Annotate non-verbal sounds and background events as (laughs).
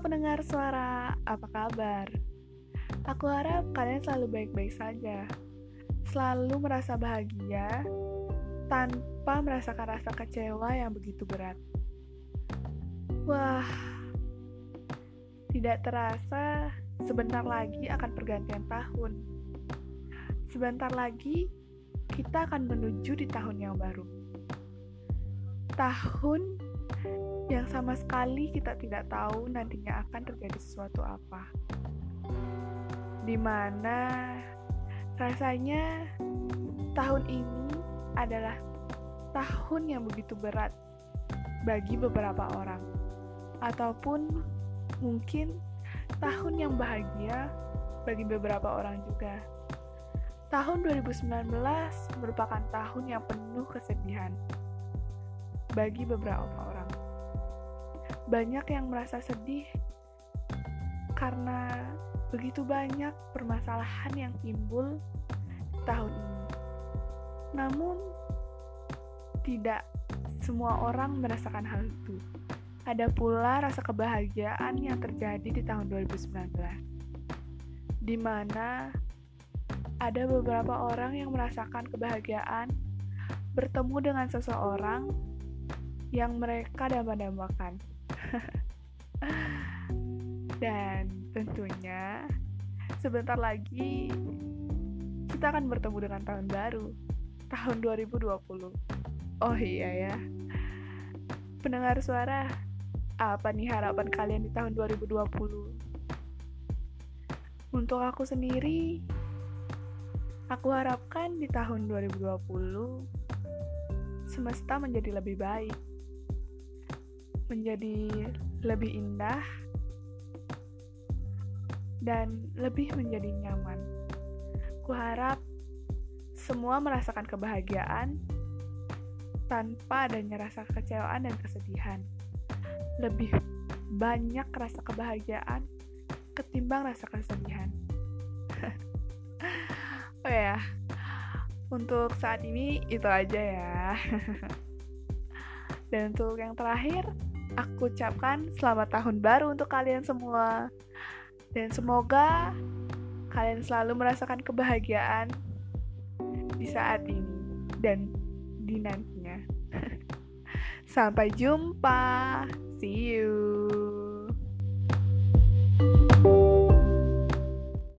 pendengar suara, apa kabar? Aku harap kalian selalu baik-baik saja. Selalu merasa bahagia tanpa merasakan rasa kecewa yang begitu berat. Wah, tidak terasa sebentar lagi akan pergantian tahun. Sebentar lagi kita akan menuju di tahun yang baru. Tahun yang sama sekali kita tidak tahu nantinya akan terjadi sesuatu apa. Di mana rasanya tahun ini adalah tahun yang begitu berat bagi beberapa orang, ataupun mungkin tahun yang bahagia bagi beberapa orang juga. Tahun 2019 merupakan tahun yang penuh kesedihan bagi beberapa orang banyak yang merasa sedih karena begitu banyak permasalahan yang timbul tahun ini. Namun, tidak semua orang merasakan hal itu. Ada pula rasa kebahagiaan yang terjadi di tahun 2019, di mana ada beberapa orang yang merasakan kebahagiaan bertemu dengan seseorang yang mereka dambakan. (laughs) Dan tentunya sebentar lagi kita akan bertemu dengan tahun baru, tahun 2020. Oh iya ya. Pendengar suara, apa nih harapan kalian di tahun 2020? Untuk aku sendiri, aku harapkan di tahun 2020 semesta menjadi lebih baik menjadi lebih indah dan lebih menjadi nyaman. Kuharap semua merasakan kebahagiaan tanpa adanya rasa kecewaan dan kesedihan. Lebih banyak rasa kebahagiaan ketimbang rasa kesedihan. (laughs) oh ya, untuk saat ini itu aja ya. (laughs) dan untuk yang terakhir, aku ucapkan selamat tahun baru untuk kalian semua. Dan semoga kalian selalu merasakan kebahagiaan di saat ini dan di nantinya. (laughs) Sampai jumpa. See you.